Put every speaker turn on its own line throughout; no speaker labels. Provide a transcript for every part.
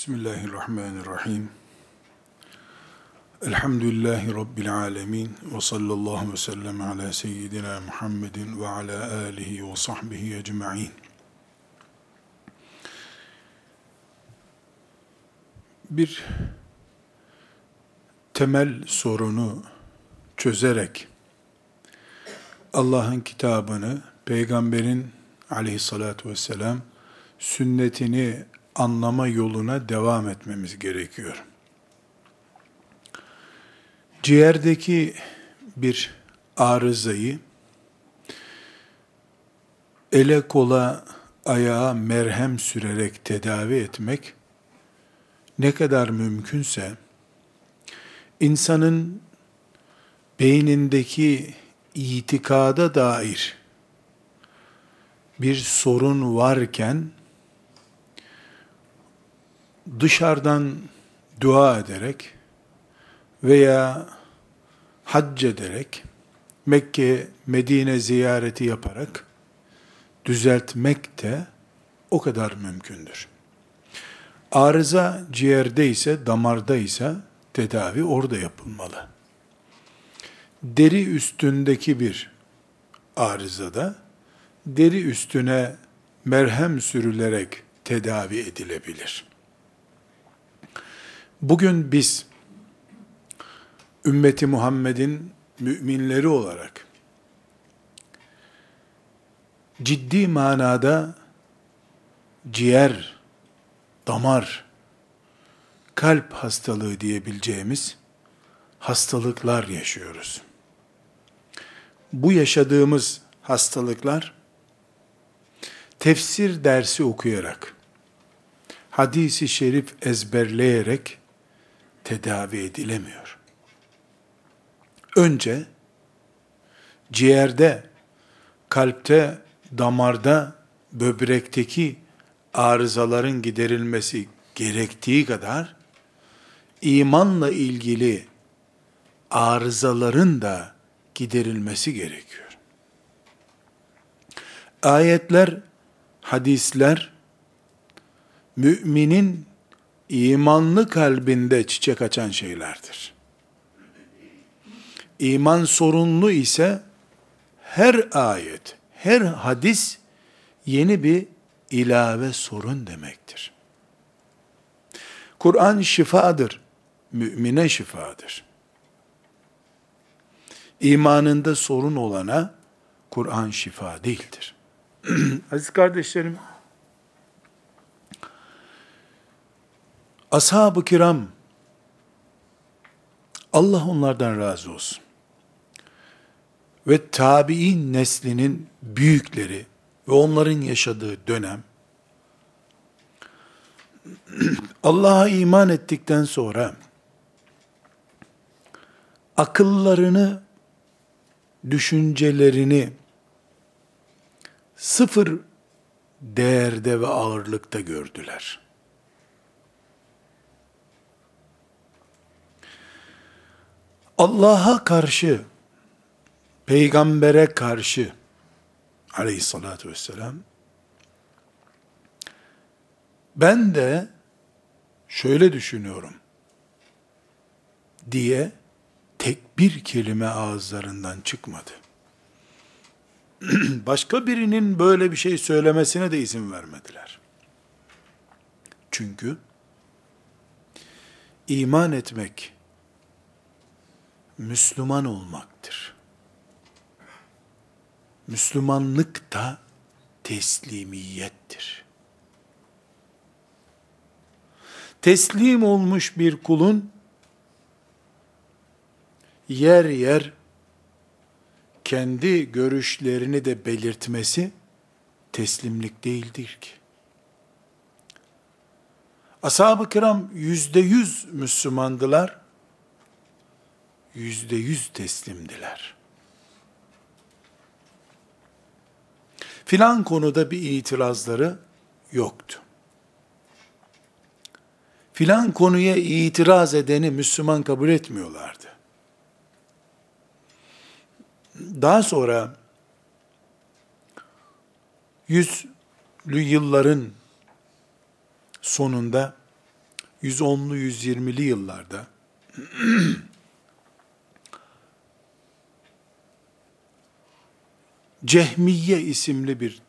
Bismillahirrahmanirrahim. Elhamdülillahi Rabbil alemin. Ve sallallahu ve sellem ala seyyidina Muhammedin ve ala alihi ve sahbihi ecma'in. Bir temel sorunu çözerek Allah'ın kitabını, peygamberin aleyhissalatu vesselam sünnetini anlama yoluna devam etmemiz gerekiyor. Ciğerdeki bir arızayı ele kola ayağa merhem sürerek tedavi etmek ne kadar mümkünse insanın beynindeki itikada dair bir sorun varken dışarıdan dua ederek veya hac ederek Mekke, Medine ziyareti yaparak düzeltmek de o kadar mümkündür. Arıza ciğerde ise, damarda ise tedavi orada yapılmalı. Deri üstündeki bir arızada deri üstüne merhem sürülerek tedavi edilebilir. Bugün biz ümmeti Muhammed'in müminleri olarak ciddi manada ciğer, damar, kalp hastalığı diyebileceğimiz hastalıklar yaşıyoruz. Bu yaşadığımız hastalıklar tefsir dersi okuyarak, hadisi şerif ezberleyerek tedavi edilemiyor. Önce ciğerde, kalpte, damarda, böbrekteki arızaların giderilmesi gerektiği kadar imanla ilgili arızaların da giderilmesi gerekiyor. Ayetler, hadisler müminin imanlı kalbinde çiçek açan şeylerdir. İman sorunlu ise her ayet, her hadis yeni bir ilave sorun demektir. Kur'an şifadır, mümine şifadır. İmanında sorun olana Kur'an şifa değildir. Aziz kardeşlerim, Ashab-ı kiram, Allah onlardan razı olsun. Ve tabi'in neslinin büyükleri ve onların yaşadığı dönem, Allah'a iman ettikten sonra, akıllarını, düşüncelerini sıfır değerde ve ağırlıkta gördüler. Allah'a karşı, peygambere karşı aleyhissalatü vesselam, ben de şöyle düşünüyorum diye tek bir kelime ağızlarından çıkmadı. Başka birinin böyle bir şey söylemesine de izin vermediler. Çünkü iman etmek Müslüman olmaktır. Müslümanlık da teslimiyettir. Teslim olmuş bir kulun yer yer kendi görüşlerini de belirtmesi teslimlik değildir ki. Ashab-ı kiram yüzde yüz Müslümandılar yüzde yüz teslimdiler. Filan konuda bir itirazları yoktu. Filan konuya itiraz edeni Müslüman kabul etmiyorlardı. Daha sonra yüzlü yılların sonunda 110'lu 120'li yıllarda Cehmiye isimli bir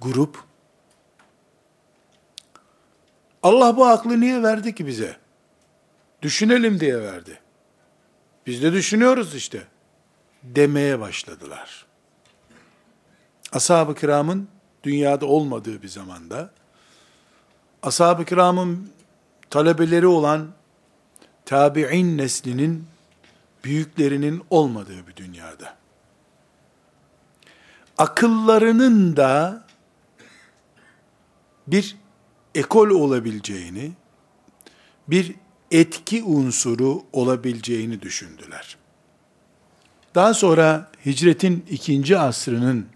grup Allah bu aklı niye verdi ki bize? Düşünelim diye verdi. Biz de düşünüyoruz işte. Demeye başladılar. Ashab-ı kiramın dünyada olmadığı bir zamanda, ashab-ı kiramın talebeleri olan tabi'in neslinin büyüklerinin olmadığı bir dünyada. Akıllarının da bir ekol olabileceğini, bir etki unsuru olabileceğini düşündüler. Daha sonra hicretin ikinci asrının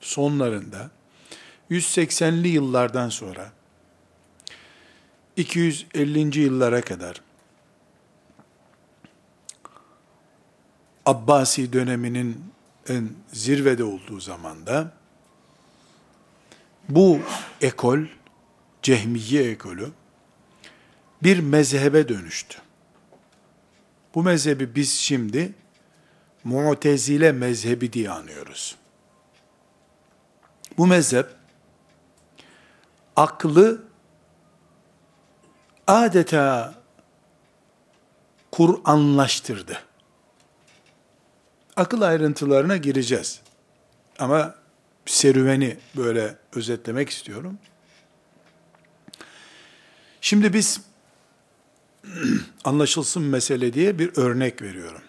sonlarında 180'li yıllardan sonra 250. yıllara kadar Abbasi döneminin en zirvede olduğu zamanda bu ekol, Cehmiye ekolü bir mezhebe dönüştü. Bu mezhebi biz şimdi Mu'tezile mezhebi diye anıyoruz. Bu mezhep aklı adeta Kur'anlaştırdı. Akıl ayrıntılarına gireceğiz. Ama serüveni böyle özetlemek istiyorum. Şimdi biz anlaşılsın mesele diye bir örnek veriyorum.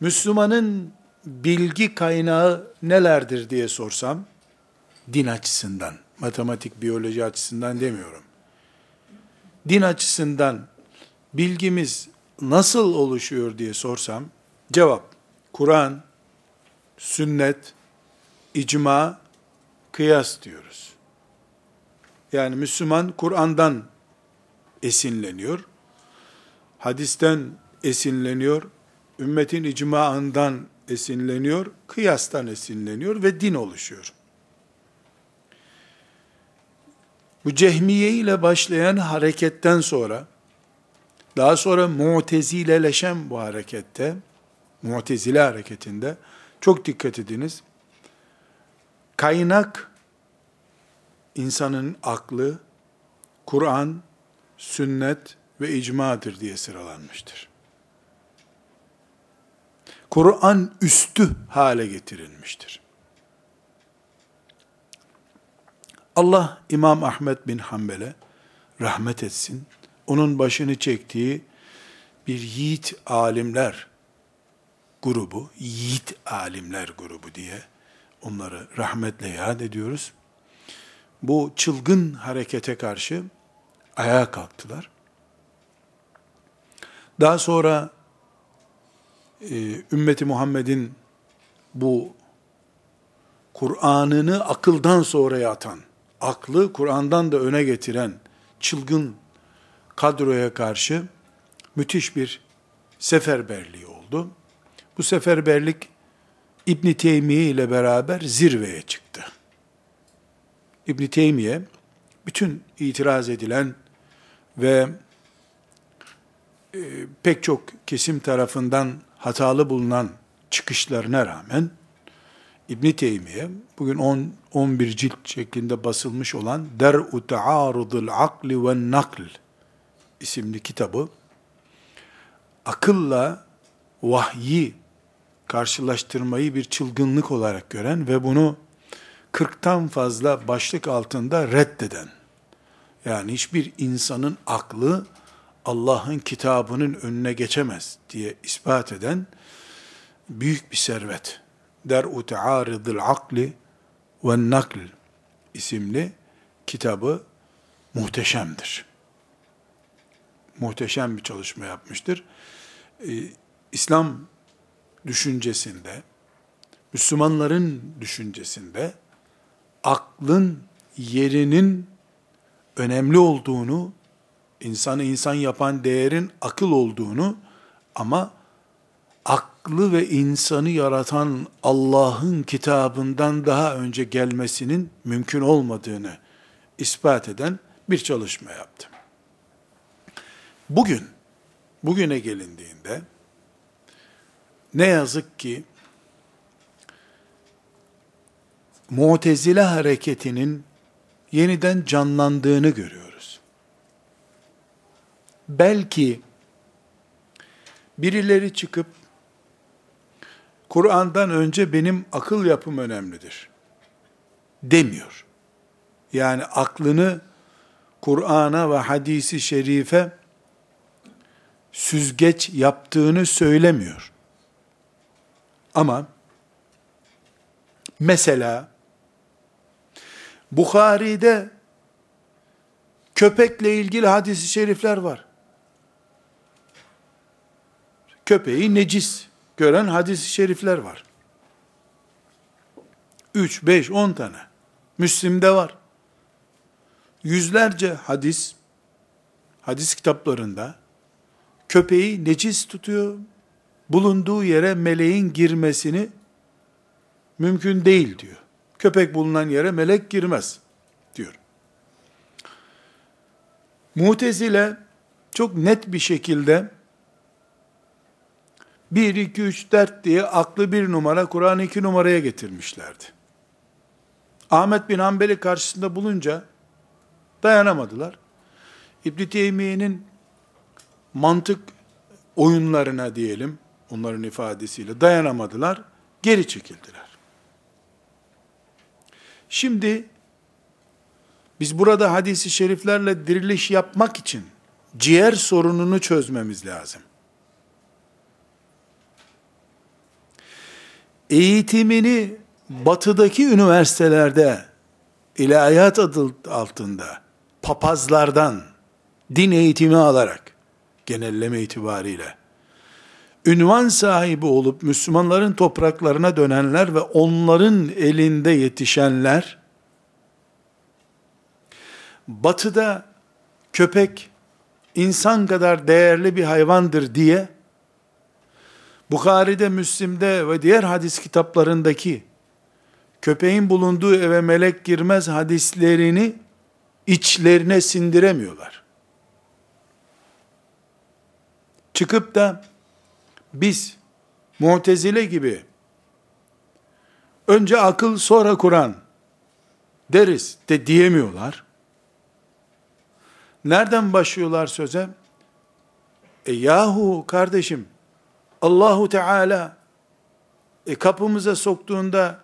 Müslümanın bilgi kaynağı nelerdir diye sorsam, din açısından, matematik, biyoloji açısından demiyorum. Din açısından bilgimiz nasıl oluşuyor diye sorsam, cevap, Kur'an, sünnet, icma, kıyas diyoruz. Yani Müslüman Kur'an'dan esinleniyor, hadisten esinleniyor, ümmetin icmaından esinleniyor, kıyastan esinleniyor ve din oluşuyor. Bu cehmiye ile başlayan hareketten sonra, daha sonra mutezileleşen bu harekette, mutezile hareketinde, çok dikkat ediniz, kaynak, insanın aklı, Kur'an, sünnet ve icmadır diye sıralanmıştır. Kur'an üstü hale getirilmiştir. Allah İmam Ahmet bin Hanbel'e rahmet etsin. Onun başını çektiği bir yiğit alimler grubu, yiğit alimler grubu diye onları rahmetle yad ediyoruz. Bu çılgın harekete karşı ayağa kalktılar. Daha sonra e, ümmeti Muhammed'in bu Kur'an'ını akıldan sonraya atan, aklı Kur'an'dan da öne getiren çılgın kadroya karşı müthiş bir seferberliği oldu. Bu seferberlik İbn Teymiye ile beraber zirveye çıktı. İbn Teymiye bütün itiraz edilen ve e, pek çok kesim tarafından hatalı bulunan çıkışlarına rağmen İbn Teymiye bugün 10 11 cilt şeklinde basılmış olan Der'u Ta'arudul Akli ve Nakl isimli kitabı akılla vahyi karşılaştırmayı bir çılgınlık olarak gören ve bunu 40'tan fazla başlık altında reddeden yani hiçbir insanın aklı Allah'ın kitabının önüne geçemez diye ispat eden büyük bir servet. Der-u Tearidil Akli ve Nakl isimli kitabı muhteşemdir. Muhteşem bir çalışma yapmıştır. Ee, İslam düşüncesinde, Müslümanların düşüncesinde aklın yerinin önemli olduğunu insanı insan yapan değerin akıl olduğunu ama aklı ve insanı yaratan Allah'ın kitabından daha önce gelmesinin mümkün olmadığını ispat eden bir çalışma yaptım. Bugün, bugüne gelindiğinde, ne yazık ki, Mu'tezile hareketinin yeniden canlandığını görüyoruz. Belki birileri çıkıp Kur'an'dan önce benim akıl yapım önemlidir demiyor. Yani aklını Kur'an'a ve hadisi şerife süzgeç yaptığını söylemiyor. Ama mesela Bukhari'de köpekle ilgili hadisi şerifler var. Köpeği necis gören hadisi şerifler var. 3, 5, 10 tane. Müslim'de var. Yüzlerce hadis, hadis kitaplarında köpeği necis tutuyor, bulunduğu yere meleğin girmesini mümkün değil diyor. Köpek bulunan yere melek girmez diyor. Mutezile çok net bir şekilde 1, 2, 3, 4 diye aklı bir numara, Kur'an'ı iki numaraya getirmişlerdi. Ahmet bin Hanbel'i karşısında bulunca dayanamadılar. İbn Teymiye'nin mantık oyunlarına diyelim, onların ifadesiyle dayanamadılar, geri çekildiler. Şimdi biz burada hadisi şeriflerle diriliş yapmak için ciğer sorununu çözmemiz lazım. Eğitimini batıdaki üniversitelerde ilahiyat adı altında papazlardan din eğitimi alarak genelleme itibariyle ünvan sahibi olup Müslümanların topraklarına dönenler ve onların elinde yetişenler, batıda köpek insan kadar değerli bir hayvandır diye, Bukhari'de, Müslim'de ve diğer hadis kitaplarındaki köpeğin bulunduğu eve melek girmez hadislerini içlerine sindiremiyorlar. Çıkıp da biz Mu'tezile gibi önce akıl sonra Kur'an deriz de diyemiyorlar. Nereden başlıyorlar söze? E yahu kardeşim Allahu Teala e, kapımıza soktuğunda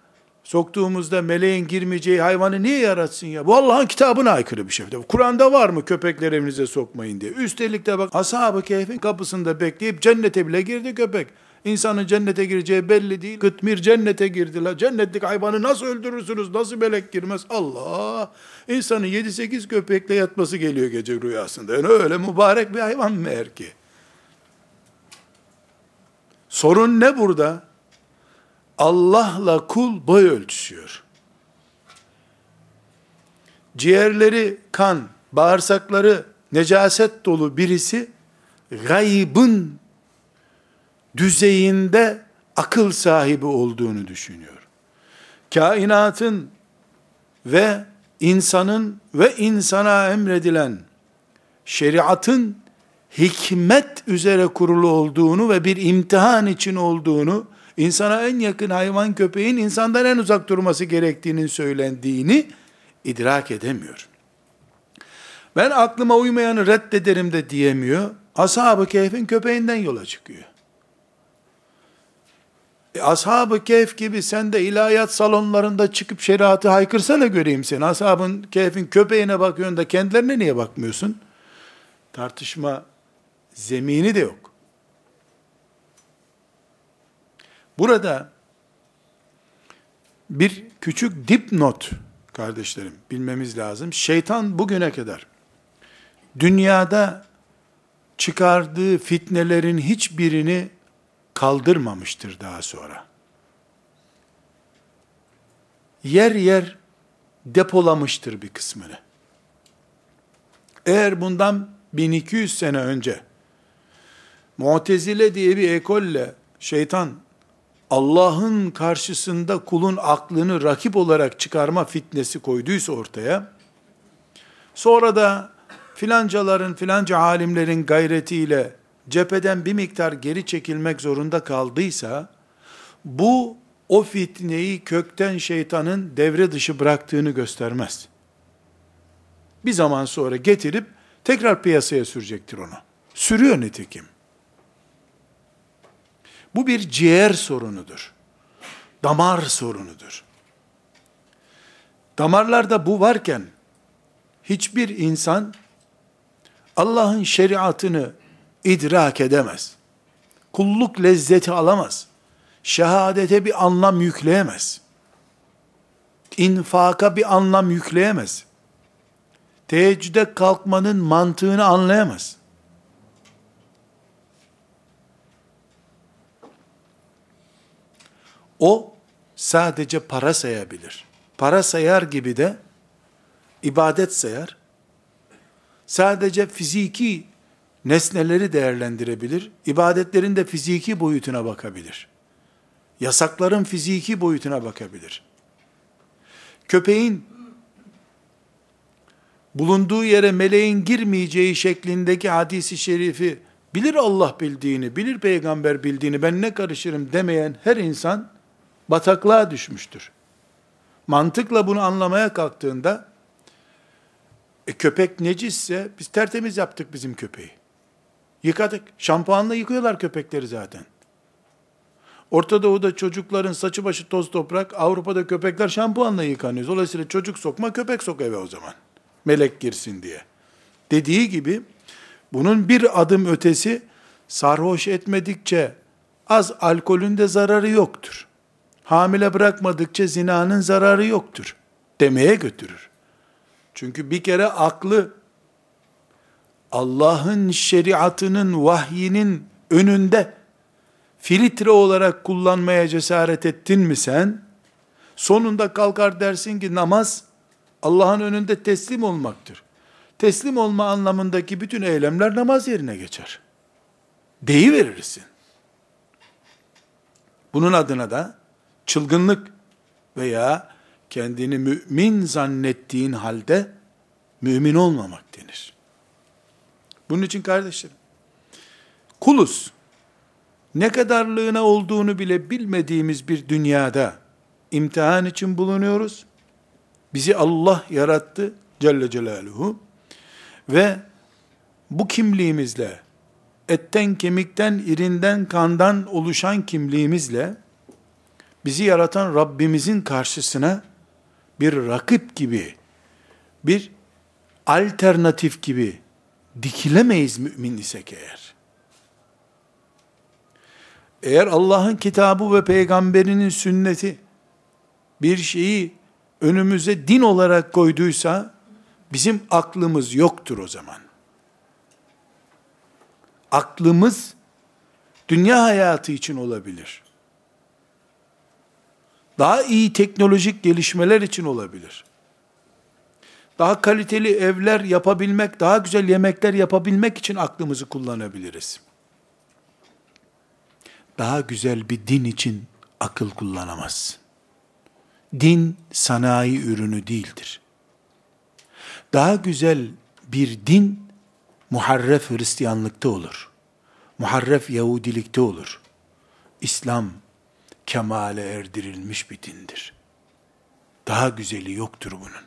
soktuğumuzda meleğin girmeyeceği hayvanı niye yaratsın ya? Bu Allah'ın kitabına aykırı bir şey. Kur'an'da var mı köpekler evinize sokmayın diye. Üstelik de bak ashab-ı kehfin kapısında bekleyip cennete bile girdi köpek. İnsanın cennete gireceği belli değil. Kıtmir cennete girdiler. Cennetlik hayvanı nasıl öldürürsünüz? Nasıl melek girmez? Allah! İnsanın 7-8 köpekle yatması geliyor gece rüyasında. Yani öyle mübarek bir hayvan mı er ki? Sorun ne burada? Allah'la kul boy ölçüşüyor. Ciğerleri kan, bağırsakları necaset dolu birisi gaybın düzeyinde akıl sahibi olduğunu düşünüyor. Kainatın ve insanın ve insana emredilen şeriatın hikmet üzere kurulu olduğunu ve bir imtihan için olduğunu insana en yakın hayvan köpeğin insandan en uzak durması gerektiğinin söylendiğini idrak edemiyor. Ben aklıma uymayanı reddederim de diyemiyor. Ashab-ı Kehf'in köpeğinden yola çıkıyor. E, Ashab-ı Kehf gibi sen de ilahiyat salonlarında çıkıp şeriatı haykırsana göreyim seni. Ashab-ı Kehf'in köpeğine bakıyorsun da kendilerine niye bakmıyorsun? Tartışma zemini de yok. Burada bir küçük dipnot kardeşlerim bilmemiz lazım. Şeytan bugüne kadar dünyada çıkardığı fitnelerin hiçbirini kaldırmamıştır daha sonra. Yer yer depolamıştır bir kısmını. Eğer bundan 1200 sene önce Mu'tezile diye bir ekolle şeytan Allah'ın karşısında kulun aklını rakip olarak çıkarma fitnesi koyduysa ortaya, sonra da filancaların filanca alimlerin gayretiyle cepheden bir miktar geri çekilmek zorunda kaldıysa, bu o fitneyi kökten şeytanın devre dışı bıraktığını göstermez. Bir zaman sonra getirip tekrar piyasaya sürecektir onu. Sürüyor nitekim. Bu bir ciğer sorunudur. Damar sorunudur. Damarlarda bu varken hiçbir insan Allah'ın şeriatını idrak edemez. Kulluk lezzeti alamaz. Şehadete bir anlam yükleyemez. İnfaka bir anlam yükleyemez. Teheccüde kalkmanın mantığını anlayamaz. O sadece para sayabilir. Para sayar gibi de ibadet sayar. Sadece fiziki nesneleri değerlendirebilir. İbadetlerin de fiziki boyutuna bakabilir. Yasakların fiziki boyutuna bakabilir. Köpeğin bulunduğu yere meleğin girmeyeceği şeklindeki hadisi şerifi bilir Allah bildiğini, bilir peygamber bildiğini, ben ne karışırım demeyen her insan bataklığa düşmüştür. Mantıkla bunu anlamaya kalktığında, e, köpek necisse biz tertemiz yaptık bizim köpeği. Yıkadık. Şampuanla yıkıyorlar köpekleri zaten. Orta Doğu'da çocukların saçı başı toz toprak, Avrupa'da köpekler şampuanla yıkanıyor. Dolayısıyla çocuk sokma, köpek sok eve o zaman. Melek girsin diye. Dediği gibi, bunun bir adım ötesi, sarhoş etmedikçe az alkolün de zararı yoktur hamile bırakmadıkça zinanın zararı yoktur demeye götürür. Çünkü bir kere aklı Allah'ın şeriatının, vahyinin önünde filtre olarak kullanmaya cesaret ettin mi sen? Sonunda kalkar dersin ki namaz Allah'ın önünde teslim olmaktır. Teslim olma anlamındaki bütün eylemler namaz yerine geçer. Deyi verirsin. Bunun adına da çılgınlık veya kendini mümin zannettiğin halde mümin olmamak denir. Bunun için kardeşlerim, kuluz, ne kadarlığına olduğunu bile bilmediğimiz bir dünyada imtihan için bulunuyoruz. Bizi Allah yarattı Celle Celaluhu ve bu kimliğimizle, etten, kemikten, irinden, kandan oluşan kimliğimizle bizi yaratan Rabbimizin karşısına bir rakip gibi, bir alternatif gibi dikilemeyiz mümin isek eğer. Eğer Allah'ın kitabı ve peygamberinin sünneti bir şeyi önümüze din olarak koyduysa bizim aklımız yoktur o zaman. Aklımız dünya hayatı için olabilir daha iyi teknolojik gelişmeler için olabilir. Daha kaliteli evler yapabilmek, daha güzel yemekler yapabilmek için aklımızı kullanabiliriz. Daha güzel bir din için akıl kullanamaz. Din sanayi ürünü değildir. Daha güzel bir din muharref Hristiyanlıkta olur. Muharref Yahudilikte olur. İslam kemale erdirilmiş bir dindir. Daha güzeli yoktur bunun.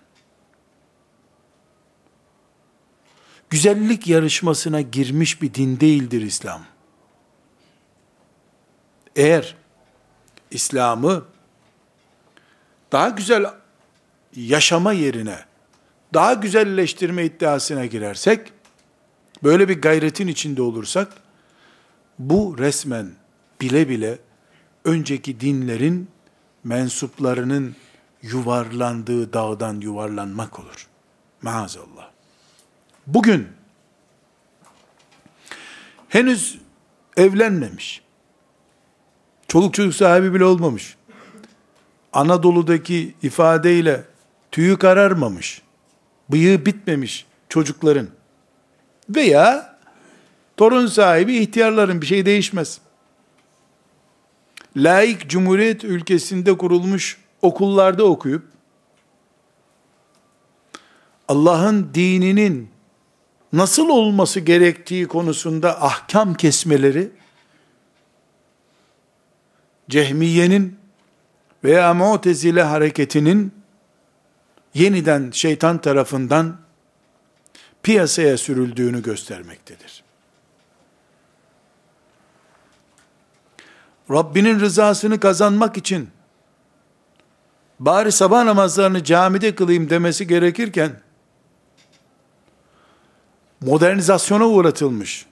Güzellik yarışmasına girmiş bir din değildir İslam. Eğer İslam'ı daha güzel yaşama yerine daha güzelleştirme iddiasına girersek, böyle bir gayretin içinde olursak, bu resmen bile bile önceki dinlerin mensuplarının yuvarlandığı dağdan yuvarlanmak olur. Maazallah. Bugün henüz evlenmemiş, çoluk çocuk sahibi bile olmamış, Anadolu'daki ifadeyle tüyü kararmamış, bıyığı bitmemiş çocukların veya torun sahibi ihtiyarların bir şey değişmez laik cumhuriyet ülkesinde kurulmuş okullarda okuyup Allah'ın dininin nasıl olması gerektiği konusunda ahkam kesmeleri, Cehmiye'nin veya Mu'tezile hareketinin yeniden şeytan tarafından piyasaya sürüldüğünü göstermektedir. Rabbinin rızasını kazanmak için bari sabah namazlarını camide kılayım demesi gerekirken modernizasyona uğratılmış,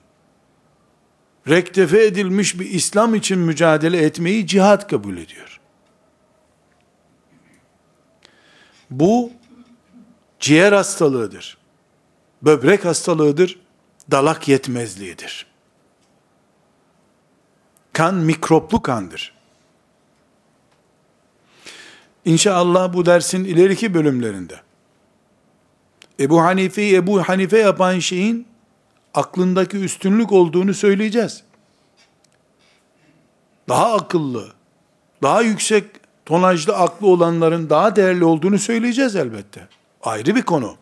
rektefe edilmiş bir İslam için mücadele etmeyi cihat kabul ediyor. Bu ciğer hastalığıdır. Böbrek hastalığıdır. Dalak yetmezliğidir. Kan mikroplu kandır. İnşallah bu dersin ileriki bölümlerinde Ebu Hanife'yi Ebu Hanife yapan şeyin aklındaki üstünlük olduğunu söyleyeceğiz. Daha akıllı, daha yüksek tonajlı aklı olanların daha değerli olduğunu söyleyeceğiz elbette. Ayrı bir konu.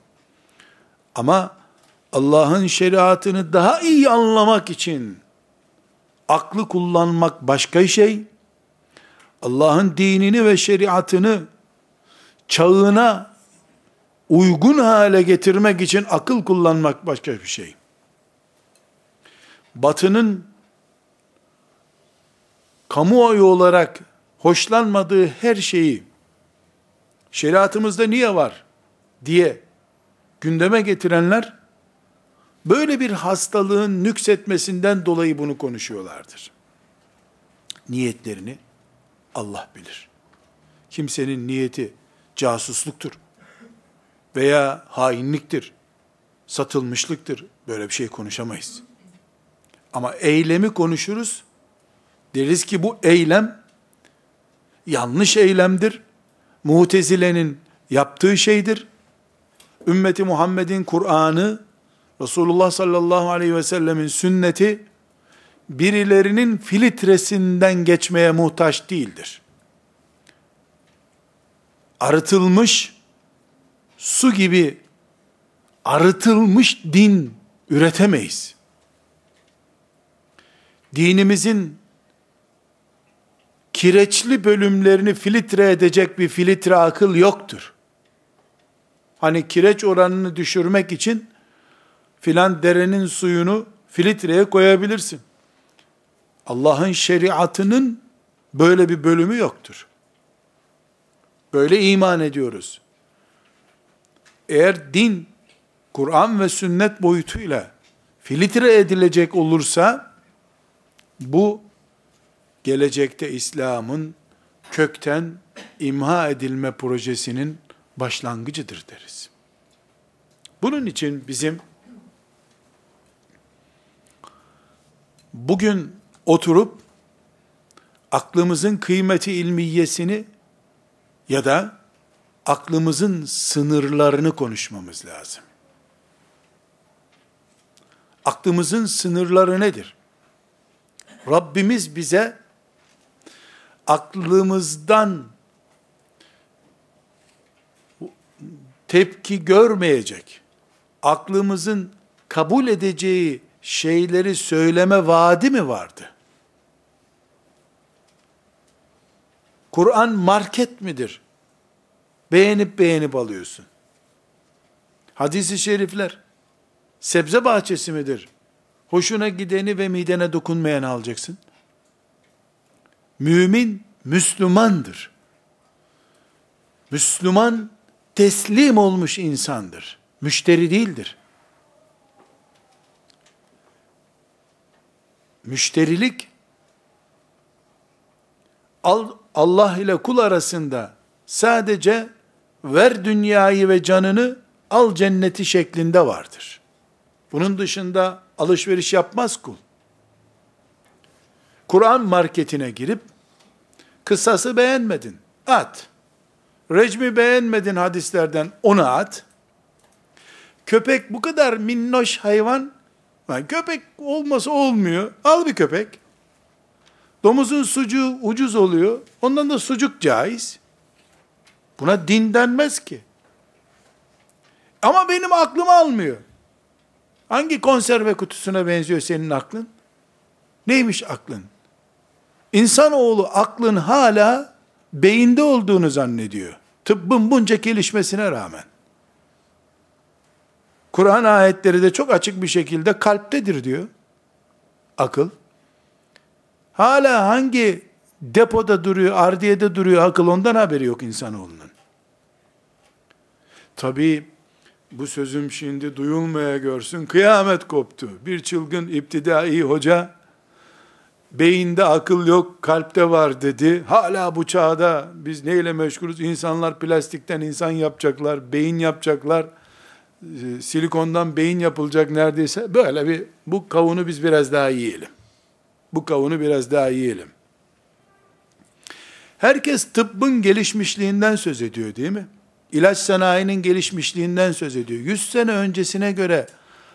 Ama Allah'ın şeriatını daha iyi anlamak için aklı kullanmak başka şey. Allah'ın dinini ve şeriatını çağına uygun hale getirmek için akıl kullanmak başka bir şey. Batının kamuoyu olarak hoşlanmadığı her şeyi şeriatımızda niye var diye gündeme getirenler böyle bir hastalığın nüksetmesinden dolayı bunu konuşuyorlardır. Niyetlerini Allah bilir. Kimsenin niyeti casusluktur veya hainliktir, satılmışlıktır. Böyle bir şey konuşamayız. Ama eylemi konuşuruz. Deriz ki bu eylem yanlış eylemdir. Mutezile'nin yaptığı şeydir. Ümmeti Muhammed'in Kur'an'ı, Resulullah sallallahu aleyhi ve sellemin sünneti, birilerinin filtresinden geçmeye muhtaç değildir. Arıtılmış, su gibi arıtılmış din üretemeyiz. Dinimizin kireçli bölümlerini filtre edecek bir filtre akıl yoktur. Hani kireç oranını düşürmek için filan derenin suyunu filtreye koyabilirsin. Allah'ın şeriatının böyle bir bölümü yoktur. Böyle iman ediyoruz. Eğer din, Kur'an ve sünnet boyutuyla filtre edilecek olursa, bu gelecekte İslam'ın kökten imha edilme projesinin başlangıcıdır deriz. Bunun için bizim bugün oturup aklımızın kıymeti ilmiyesini ya da aklımızın sınırlarını konuşmamız lazım. Aklımızın sınırları nedir? Rabbimiz bize aklımızdan tepki görmeyecek, aklımızın kabul edeceği şeyleri söyleme vaadi mi vardı? Kur'an market midir? Beğenip beğenip alıyorsun. Hadisi şerifler sebze bahçesi midir? Hoşuna gideni ve midene dokunmayanı alacaksın. Mümin Müslümandır. Müslüman teslim olmuş insandır. Müşteri değildir. Müşterilik Allah ile kul arasında sadece ver dünyayı ve canını al cenneti şeklinde vardır. Bunun dışında alışveriş yapmaz kul. Kur'an marketine girip kısası beğenmedin, at. Recmi beğenmedin hadislerden, onu at. Köpek bu kadar minnoş hayvan, yani köpek olmasa olmuyor, al bir köpek. Domuzun sucuğu ucuz oluyor, ondan da sucuk caiz. Buna din denmez ki. Ama benim aklım almıyor. Hangi konserve kutusuna benziyor senin aklın? Neymiş aklın? İnsanoğlu aklın hala beyinde olduğunu zannediyor. Tıbbın bunca gelişmesine rağmen. Kur'an ayetleri de çok açık bir şekilde kalptedir diyor. Akıl. Hala hangi depoda duruyor, ardiyede duruyor akıl ondan haberi yok insanoğlunun. Tabi bu sözüm şimdi duyulmaya görsün kıyamet koptu. Bir çılgın iptidai hoca beyinde akıl yok, kalpte var dedi. Hala bu çağda biz neyle meşgulüz? İnsanlar plastikten insan yapacaklar, beyin yapacaklar. Ee, silikondan beyin yapılacak neredeyse. Böyle bir bu kavunu biz biraz daha yiyelim. Bu kavunu biraz daha yiyelim. Herkes tıbbın gelişmişliğinden söz ediyor değil mi? İlaç sanayinin gelişmişliğinden söz ediyor. 100 sene öncesine göre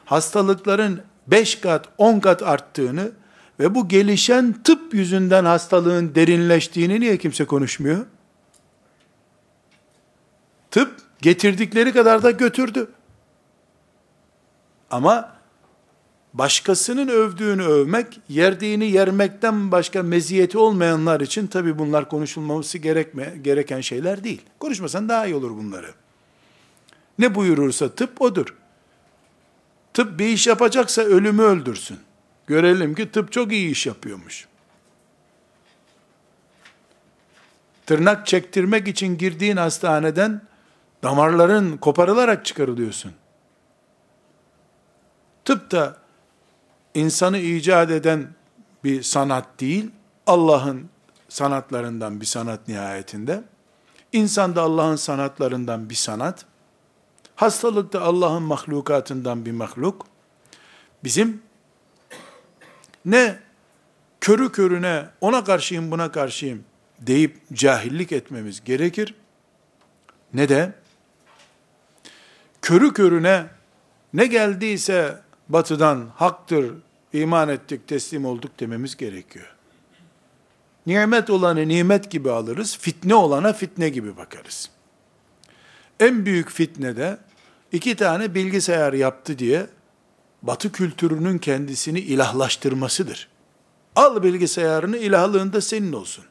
hastalıkların 5 kat, 10 kat arttığını ve bu gelişen tıp yüzünden hastalığın derinleştiğini niye kimse konuşmuyor? Tıp getirdikleri kadar da götürdü. Ama başkasının övdüğünü övmek, yerdiğini yermekten başka meziyeti olmayanlar için tabi bunlar konuşulmaması gerekme, gereken şeyler değil. Konuşmasan daha iyi olur bunları. Ne buyurursa tıp odur. Tıp bir iş yapacaksa ölümü öldürsün. Görelim ki tıp çok iyi iş yapıyormuş. Tırnak çektirmek için girdiğin hastaneden damarların koparılarak çıkarılıyorsun. Tıp da insanı icat eden bir sanat değil, Allah'ın sanatlarından bir sanat nihayetinde. İnsan da Allah'ın sanatlarından bir sanat. Hastalık da Allah'ın mahlukatından bir mahluk. Bizim ne körü körüne ona karşıyım buna karşıyım deyip cahillik etmemiz gerekir. Ne de körü körüne ne geldiyse batıdan haktır, iman ettik, teslim olduk dememiz gerekiyor. Nimet olanı nimet gibi alırız, fitne olana fitne gibi bakarız. En büyük fitne de iki tane bilgisayar yaptı diye batı kültürünün kendisini ilahlaştırmasıdır. Al bilgisayarını ilahlığında senin olsun.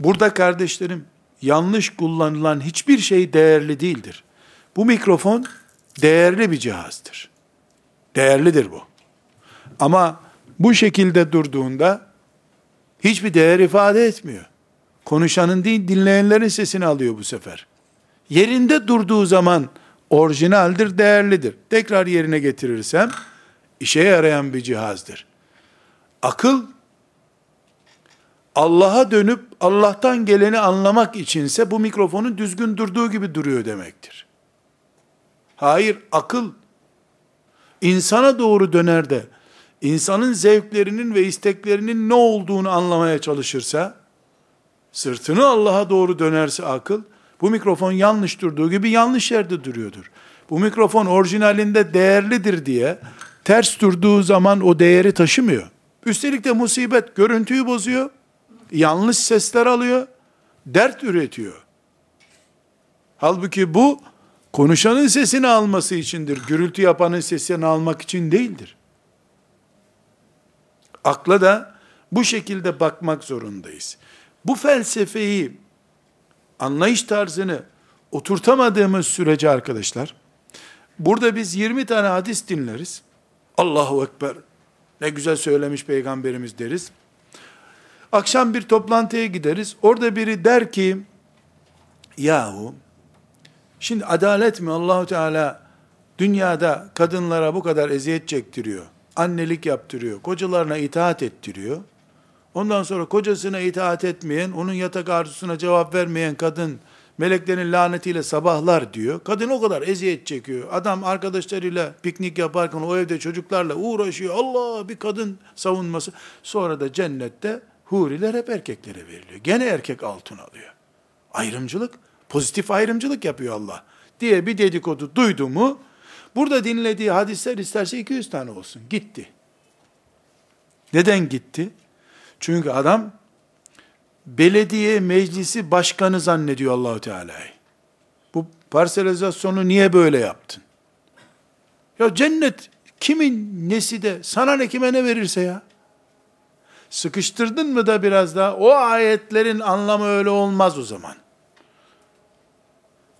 Burada kardeşlerim yanlış kullanılan hiçbir şey değerli değildir. Bu mikrofon değerli bir cihazdır. Değerlidir bu. Ama bu şekilde durduğunda hiçbir değer ifade etmiyor. Konuşanın değil dinleyenlerin sesini alıyor bu sefer. Yerinde durduğu zaman orijinaldir, değerlidir. Tekrar yerine getirirsem işe yarayan bir cihazdır. Akıl Allah'a dönüp Allah'tan geleni anlamak içinse bu mikrofonun düzgün durduğu gibi duruyor demektir. Hayır, akıl insana doğru döner de insanın zevklerinin ve isteklerinin ne olduğunu anlamaya çalışırsa, sırtını Allah'a doğru dönerse akıl, bu mikrofon yanlış durduğu gibi yanlış yerde duruyordur. Bu mikrofon orijinalinde değerlidir diye ters durduğu zaman o değeri taşımıyor. Üstelik de musibet görüntüyü bozuyor, yanlış sesler alıyor, dert üretiyor. Halbuki bu konuşanın sesini alması içindir. Gürültü yapanın sesini almak için değildir. Akla da bu şekilde bakmak zorundayız. Bu felsefeyi, anlayış tarzını oturtamadığımız sürece arkadaşlar, burada biz 20 tane hadis dinleriz. Allahu Ekber, ne güzel söylemiş peygamberimiz deriz. Akşam bir toplantıya gideriz. Orada biri der ki, yahu Şimdi adalet mi Allahu Teala dünyada kadınlara bu kadar eziyet çektiriyor. Annelik yaptırıyor. Kocalarına itaat ettiriyor. Ondan sonra kocasına itaat etmeyen, onun yatak arzusuna cevap vermeyen kadın meleklerin lanetiyle sabahlar diyor. Kadın o kadar eziyet çekiyor. Adam arkadaşlarıyla piknik yaparken o evde çocuklarla uğraşıyor. Allah bir kadın savunması. Sonra da cennette huriler hep erkeklere veriliyor. Gene erkek altın alıyor. Ayrımcılık Pozitif ayrımcılık yapıyor Allah diye bir dedikodu duydu mu, burada dinlediği hadisler isterse 200 tane olsun. Gitti. Neden gitti? Çünkü adam belediye meclisi başkanı zannediyor Allahu Teala'yı. Bu parselizasyonu niye böyle yaptın? Ya cennet kimin nesi de sana ne kime ne verirse ya. Sıkıştırdın mı da biraz daha o ayetlerin anlamı öyle olmaz o zaman.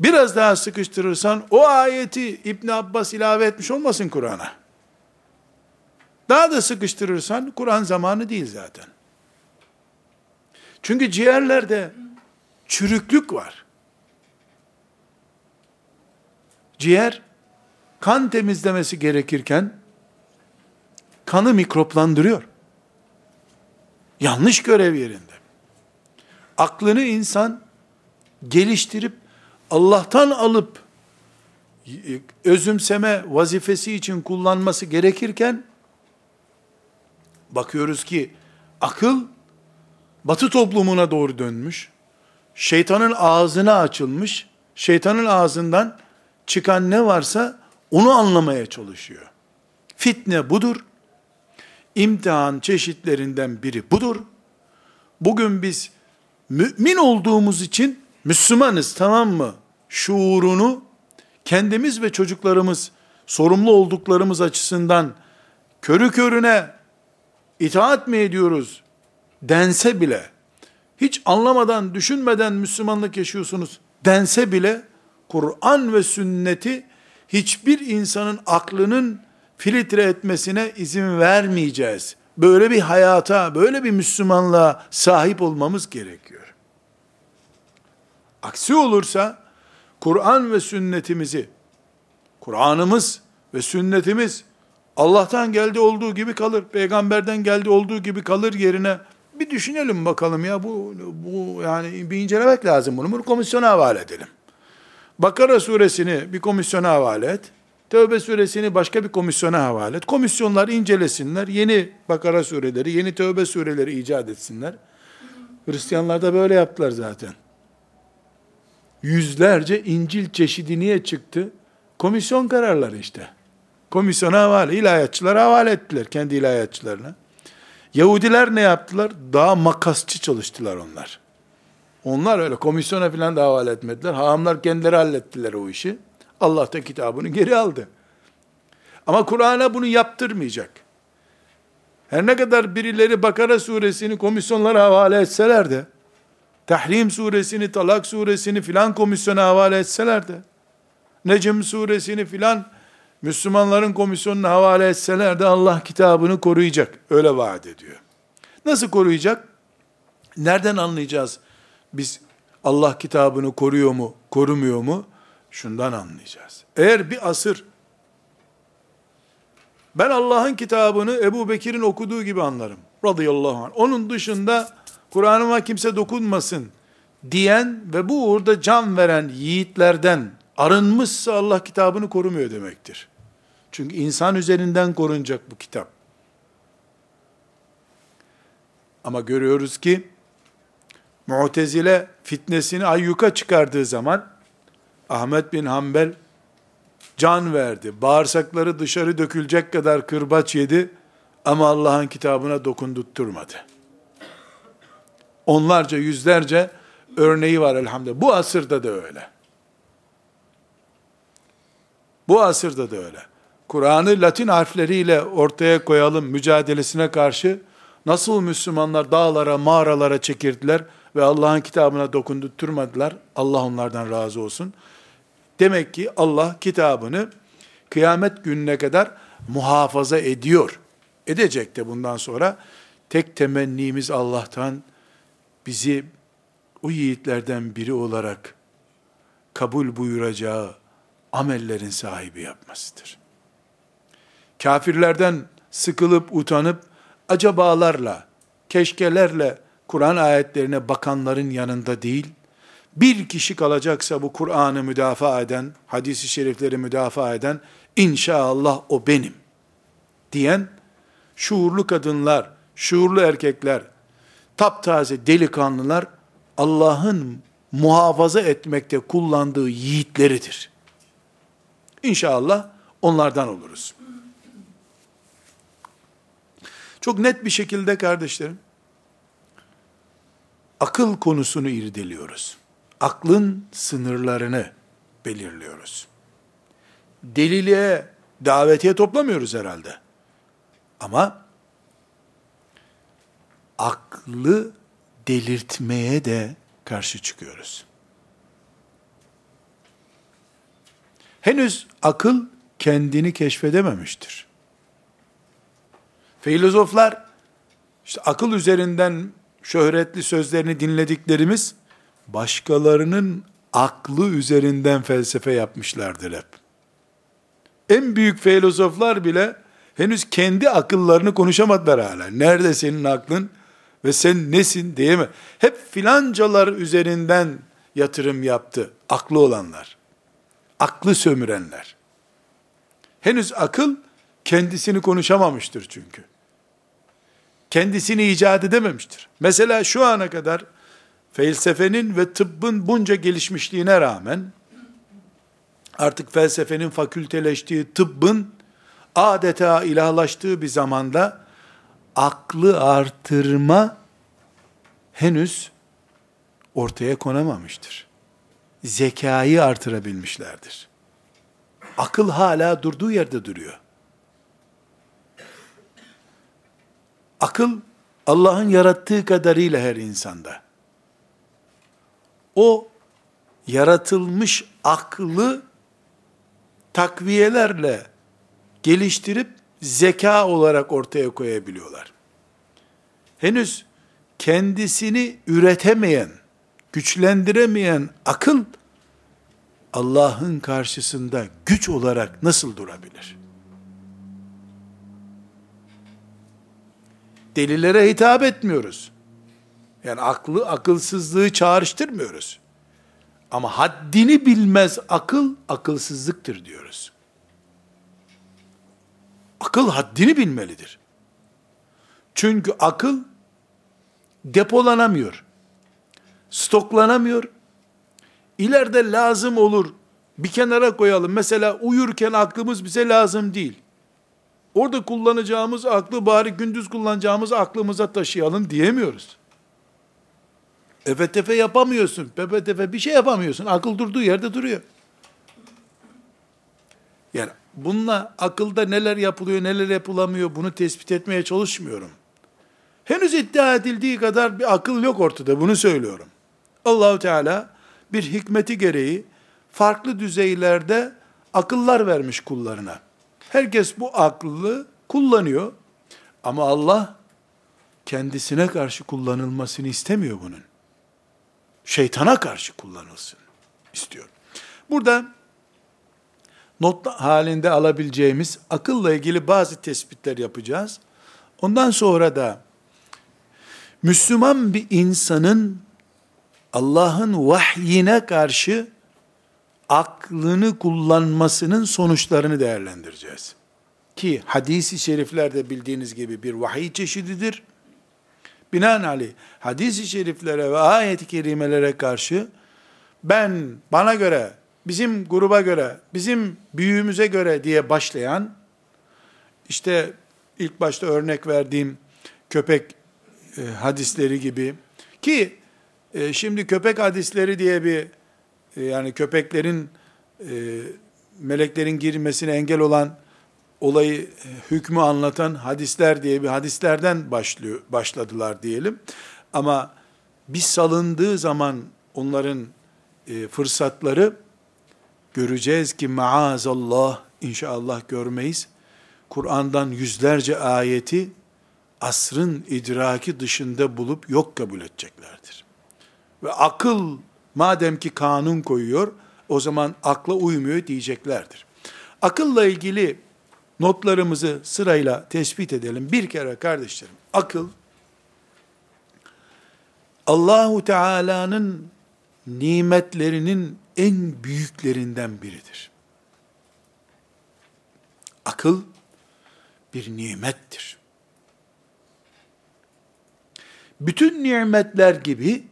Biraz daha sıkıştırırsan o ayeti İbn Abbas ilave etmiş olmasın Kur'an'a. Daha da sıkıştırırsan Kur'an zamanı değil zaten. Çünkü ciğerlerde çürüklük var. Ciğer kan temizlemesi gerekirken kanı mikroplandırıyor. Yanlış görev yerinde. Aklını insan geliştirip Allah'tan alıp özümseme vazifesi için kullanması gerekirken bakıyoruz ki akıl batı toplumuna doğru dönmüş. Şeytanın ağzına açılmış. Şeytanın ağzından çıkan ne varsa onu anlamaya çalışıyor. Fitne budur. İmtihan çeşitlerinden biri budur. Bugün biz mümin olduğumuz için Müslümanız tamam mı? Şuurunu kendimiz ve çocuklarımız sorumlu olduklarımız açısından körü körüne itaat mi ediyoruz dense bile hiç anlamadan, düşünmeden Müslümanlık yaşıyorsunuz dense bile Kur'an ve sünneti hiçbir insanın aklının filtre etmesine izin vermeyeceğiz. Böyle bir hayata, böyle bir Müslümanlığa sahip olmamız gerekiyor. Aksi olursa Kur'an ve sünnetimizi, Kur'an'ımız ve sünnetimiz Allah'tan geldi olduğu gibi kalır, peygamberden geldi olduğu gibi kalır yerine bir düşünelim bakalım ya bu bu yani bir incelemek lazım bunu. Bunu komisyona havale edelim. Bakara suresini bir komisyona havale et. Tövbe suresini başka bir komisyona havale et. Komisyonlar incelesinler. Yeni Bakara sureleri, yeni Tövbe sureleri icat etsinler. Hristiyanlar da böyle yaptılar zaten. Yüzlerce İncil çeşidi niye çıktı? Komisyon kararları işte. Komisyona havale, ilahiyatçılara havale ettiler kendi ilahiyatçılarına. Yahudiler ne yaptılar? Daha makasçı çalıştılar onlar. Onlar öyle komisyona falan da havale etmediler. Hahamlar kendileri hallettiler o işi. Allah da kitabını geri aldı. Ama Kur'an'a bunu yaptırmayacak. Her ne kadar birileri Bakara suresini komisyonlara havale etseler de, Tahrim suresini, Talak suresini filan komisyona havale etseler de, Necm suresini filan Müslümanların komisyonuna havale etseler de Allah kitabını koruyacak. Öyle vaat ediyor. Nasıl koruyacak? Nereden anlayacağız? Biz Allah kitabını koruyor mu, korumuyor mu? Şundan anlayacağız. Eğer bir asır ben Allah'ın kitabını Ebu Bekir'in okuduğu gibi anlarım. Radıyallahu anh. Onun dışında Kur'an'ıma kimse dokunmasın diyen ve bu uğurda can veren yiğitlerden arınmışsa Allah kitabını korumuyor demektir. Çünkü insan üzerinden korunacak bu kitap. Ama görüyoruz ki Mu'tezile fitnesini ayyuka çıkardığı zaman Ahmet bin Hanbel can verdi. Bağırsakları dışarı dökülecek kadar kırbaç yedi ama Allah'ın kitabına dokundurtturmadı. Onlarca, yüzlerce örneği var elhamdülillah. Bu asırda da öyle. Bu asırda da öyle. Kur'an'ı Latin harfleriyle ortaya koyalım mücadelesine karşı nasıl Müslümanlar dağlara, mağaralara çekirdiler ve Allah'ın kitabına dokundurtmadılar. Allah onlardan razı olsun. Demek ki Allah kitabını kıyamet gününe kadar muhafaza ediyor. Edecek de bundan sonra. Tek temennimiz Allah'tan bizi o yiğitlerden biri olarak kabul buyuracağı amellerin sahibi yapmasıdır. Kafirlerden sıkılıp utanıp acabalarla, keşkelerle Kur'an ayetlerine bakanların yanında değil, bir kişi kalacaksa bu Kur'an'ı müdafaa eden, hadisi şerifleri müdafaa eden, inşallah o benim diyen şuurlu kadınlar, şuurlu erkekler, taptaze delikanlılar Allah'ın muhafaza etmekte kullandığı yiğitleridir. İnşallah onlardan oluruz. Çok net bir şekilde kardeşlerim, akıl konusunu irdeliyoruz. Aklın sınırlarını belirliyoruz. Deliliğe, davetiye toplamıyoruz herhalde. Ama aklı delirtmeye de karşı çıkıyoruz. Henüz akıl kendini keşfedememiştir. Filozoflar işte akıl üzerinden şöhretli sözlerini dinlediklerimiz başkalarının aklı üzerinden felsefe yapmışlardır hep. En büyük filozoflar bile henüz kendi akıllarını konuşamadılar hala. Nerede senin aklın ve sen nesin diye mi? Hep filancalar üzerinden yatırım yaptı aklı olanlar. Aklı sömürenler. Henüz akıl kendisini konuşamamıştır çünkü. Kendisini icat edememiştir. Mesela şu ana kadar felsefenin ve tıbbın bunca gelişmişliğine rağmen artık felsefenin fakülteleştiği, tıbbın adeta ilahlaştığı bir zamanda aklı artırma henüz ortaya konamamıştır. Zekayı artırabilmişlerdir. Akıl hala durduğu yerde duruyor. Akıl Allah'ın yarattığı kadarıyla her insanda. O yaratılmış aklı takviyelerle geliştirip zeka olarak ortaya koyabiliyorlar. Henüz kendisini üretemeyen, güçlendiremeyen akıl Allah'ın karşısında güç olarak nasıl durabilir? Delilere hitap etmiyoruz. Yani aklı akılsızlığı çağrıştırmıyoruz. Ama haddini bilmez akıl akılsızlıktır diyoruz. Akıl haddini bilmelidir. Çünkü akıl depolanamıyor. Stoklanamıyor. İleride lazım olur. Bir kenara koyalım. Mesela uyurken aklımız bize lazım değil. Orada kullanacağımız aklı bari gündüz kullanacağımız aklımıza taşıyalım diyemiyoruz. Efe tefe yapamıyorsun. Pepe bir şey yapamıyorsun. Akıl durduğu yerde duruyor. Yani bununla akılda neler yapılıyor, neler yapılamıyor bunu tespit etmeye çalışmıyorum. Henüz iddia edildiği kadar bir akıl yok ortada. Bunu söylüyorum. Allahu Teala bir hikmeti gereği farklı düzeylerde akıllar vermiş kullarına. Herkes bu aklı kullanıyor. Ama Allah kendisine karşı kullanılmasını istemiyor bunun. Şeytana karşı kullanılsın istiyor. Burada not halinde alabileceğimiz akılla ilgili bazı tespitler yapacağız. Ondan sonra da Müslüman bir insanın Allah'ın vahyine karşı aklını kullanmasının sonuçlarını değerlendireceğiz. Ki hadisi şeriflerde bildiğiniz gibi bir vahiy çeşididir. Binaenaleyh hadisi şeriflere ve ayet-i kerimelere karşı ben bana göre, bizim gruba göre, bizim büyüğümüze göre diye başlayan işte ilk başta örnek verdiğim köpek e, hadisleri gibi ki e, şimdi köpek hadisleri diye bir e, yani köpeklerin e, meleklerin girmesine engel olan olayı e, hükmü anlatan hadisler diye bir hadislerden başlıyor başladılar diyelim. Ama bir salındığı zaman onların e, fırsatları göreceğiz ki maazallah inşallah görmeyiz. Kur'an'dan yüzlerce ayeti asrın idraki dışında bulup yok kabul edeceklerdir. Ve akıl madem ki kanun koyuyor, o zaman akla uymuyor diyeceklerdir. Akılla ilgili notlarımızı sırayla tespit edelim. Bir kere kardeşlerim, akıl Allahu Teala'nın nimetlerinin en büyüklerinden biridir. Akıl bir nimettir. Bütün nimetler gibi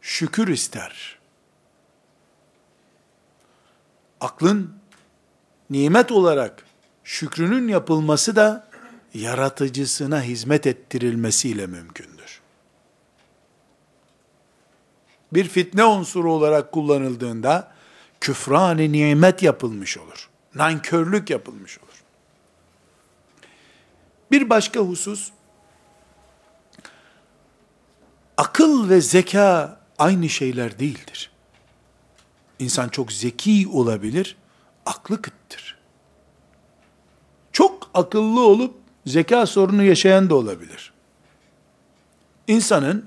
şükür ister. Aklın nimet olarak şükrünün yapılması da yaratıcısına hizmet ettirilmesiyle mümkündür. Bir fitne unsuru olarak kullanıldığında, küfran-ı nimet yapılmış olur. Nankörlük yapılmış olur. Bir başka husus, akıl ve zeka aynı şeyler değildir. İnsan çok zeki olabilir, aklı kıttır. Çok akıllı olup zeka sorunu yaşayan da olabilir. İnsanın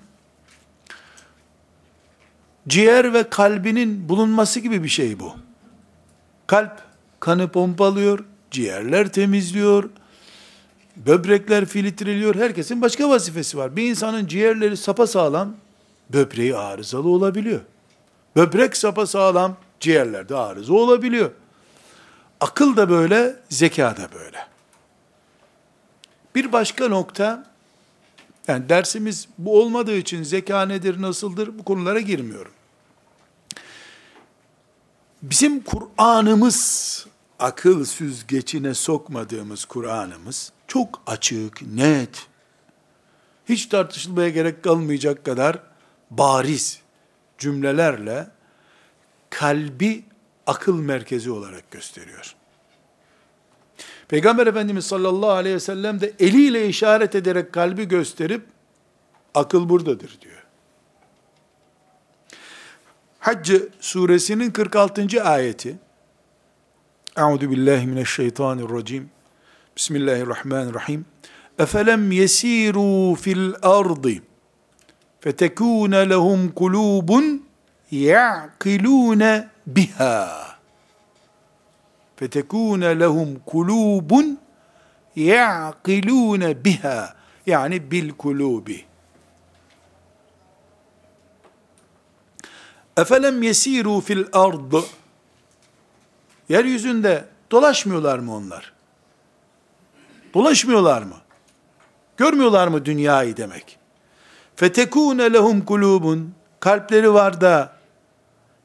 ciğer ve kalbinin bulunması gibi bir şey bu. Kalp kanı pompalıyor, ciğerler temizliyor, böbrekler filtreliyor. Herkesin başka vazifesi var. Bir insanın ciğerleri sapa sağlam, böbreği arızalı olabiliyor. Böbrek sapa sağlam, ciğerlerde arıza olabiliyor. Akıl da böyle, zeka da böyle. Bir başka nokta, yani dersimiz bu olmadığı için zeka nedir, nasıldır bu konulara girmiyorum. Bizim Kur'an'ımız, akıl süzgecine sokmadığımız Kur'an'ımız, çok açık, net, hiç tartışılmaya gerek kalmayacak kadar bariz cümlelerle kalbi akıl merkezi olarak gösteriyor. Peygamber Efendimiz sallallahu aleyhi ve sellem de eliyle işaret ederek kalbi gösterip akıl buradadır diyor. Hac suresinin 46. ayeti Euzu billahi mineşşeytanirracim Bismillahirrahmanirrahim Efelem yesiru fil ardı fetekûne lehum kulubun ya'kilûne biha fetekûne lehum kulubun ya'kilûne biha yani bil kulubi Efelem yesiru fil ard Yeryüzünde dolaşmıyorlar mı onlar? Dolaşmıyorlar mı? Görmüyorlar mı dünyayı demek? Fetekune lehum kulubun kalpleri var da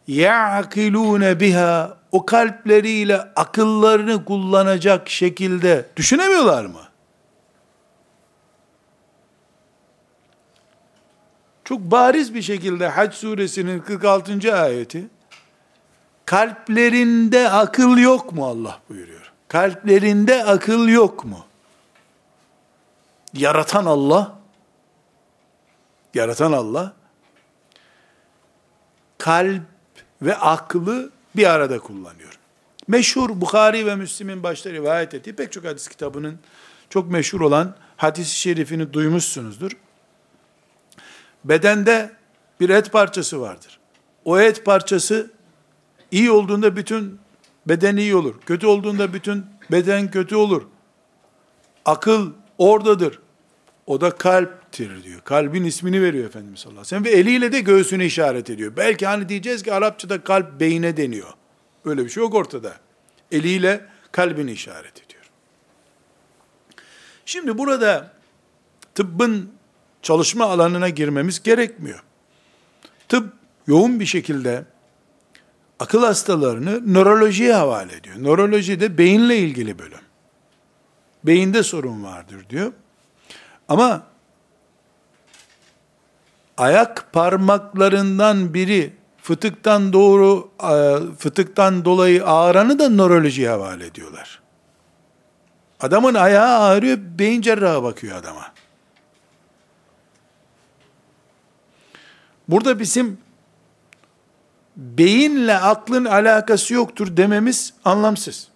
ya'kilune biha o kalpleriyle akıllarını kullanacak şekilde düşünemiyorlar mı? Çok bariz bir şekilde Hac suresinin 46. ayeti kalplerinde akıl yok mu Allah buyuruyor. Kalplerinde akıl yok mu? Yaratan Allah yaratan Allah kalp ve aklı bir arada kullanıyor. Meşhur Bukhari ve Müslim'in başta rivayet ettiği pek çok hadis kitabının çok meşhur olan hadis-i şerifini duymuşsunuzdur. Bedende bir et parçası vardır. O et parçası iyi olduğunda bütün beden iyi olur. Kötü olduğunda bütün beden kötü olur. Akıl oradadır. O da kalptir diyor. Kalbin ismini veriyor Efendimiz sallallahu aleyhi ve sellem. Ve eliyle de göğsünü işaret ediyor. Belki hani diyeceğiz ki Arapçada kalp beyine deniyor. Öyle bir şey yok ortada. Eliyle kalbini işaret ediyor. Şimdi burada tıbbın çalışma alanına girmemiz gerekmiyor. Tıp yoğun bir şekilde akıl hastalarını nörolojiye havale ediyor. Nöroloji de beyinle ilgili bölüm. Beyinde sorun vardır diyor. Ama ayak parmaklarından biri fıtıktan doğru e, fıtıktan dolayı ağrını da nörolojiye havale ediyorlar. Adamın ayağı ağrıyor, beyin cerrahı bakıyor adama. Burada bizim beyinle aklın alakası yoktur dememiz anlamsız.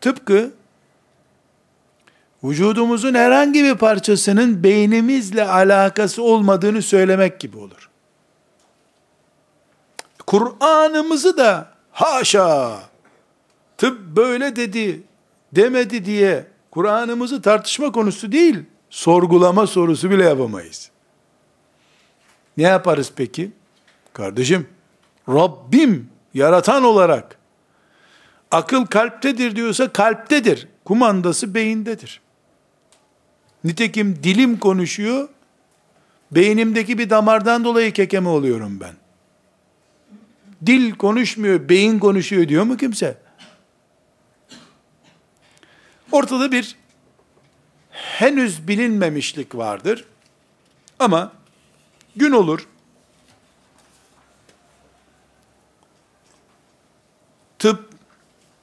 Tıpkı vücudumuzun herhangi bir parçasının beynimizle alakası olmadığını söylemek gibi olur. Kur'an'ımızı da haşa tıp böyle dedi demedi diye Kur'an'ımızı tartışma konusu değil, sorgulama sorusu bile yapamayız. Ne yaparız peki? Kardeşim, Rabbim yaratan olarak akıl kalptedir diyorsa kalptedir. Kumandası beyindedir. Nitekim dilim konuşuyor, beynimdeki bir damardan dolayı kekeme oluyorum ben. Dil konuşmuyor, beyin konuşuyor diyor mu kimse? Ortada bir henüz bilinmemişlik vardır. Ama gün olur,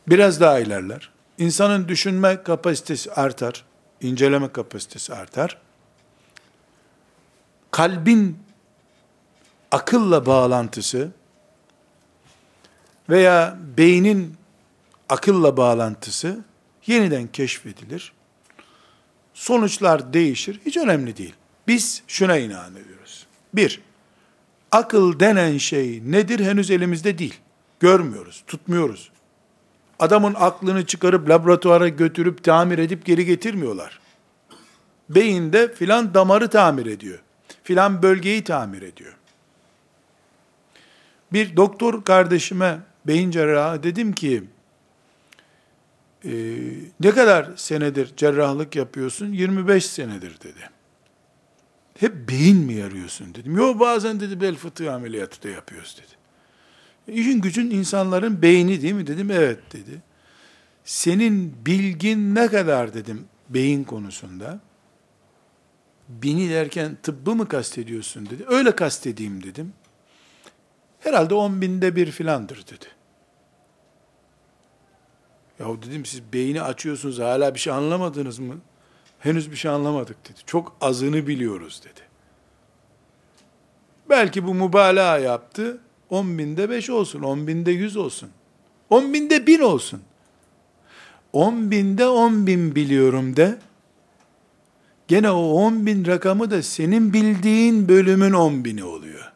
biraz daha ilerler. İnsanın düşünme kapasitesi artar, inceleme kapasitesi artar. Kalbin akılla bağlantısı veya beynin akılla bağlantısı yeniden keşfedilir. Sonuçlar değişir. Hiç önemli değil. Biz şuna inanıyoruz. Bir, akıl denen şey nedir henüz elimizde değil. Görmüyoruz, tutmuyoruz. Adamın aklını çıkarıp laboratuvara götürüp tamir edip geri getirmiyorlar. Beyinde filan damarı tamir ediyor. Filan bölgeyi tamir ediyor. Bir doktor kardeşime beyin cerrahı dedim ki e, ne kadar senedir cerrahlık yapıyorsun? 25 senedir dedi. Hep beyin mi yarıyorsun dedim. Yok bazen dedi bel fıtığı ameliyatı da yapıyoruz dedi. İşin gücün insanların beyni değil mi dedim. Evet dedi. Senin bilgin ne kadar dedim beyin konusunda. Bini derken tıbbı mı kastediyorsun dedi. Öyle kastedeyim dedim. Herhalde on binde bir filandır dedi. Ya dedim siz beyni açıyorsunuz hala bir şey anlamadınız mı? Henüz bir şey anlamadık dedi. Çok azını biliyoruz dedi. Belki bu mübalağa yaptı. 10 binde 5 olsun, 10 binde 100 olsun. 10 binde 1000 olsun. 10 binde 10 bin biliyorum de. Gene o 10 bin rakamı da senin bildiğin bölümün 10 bini oluyor.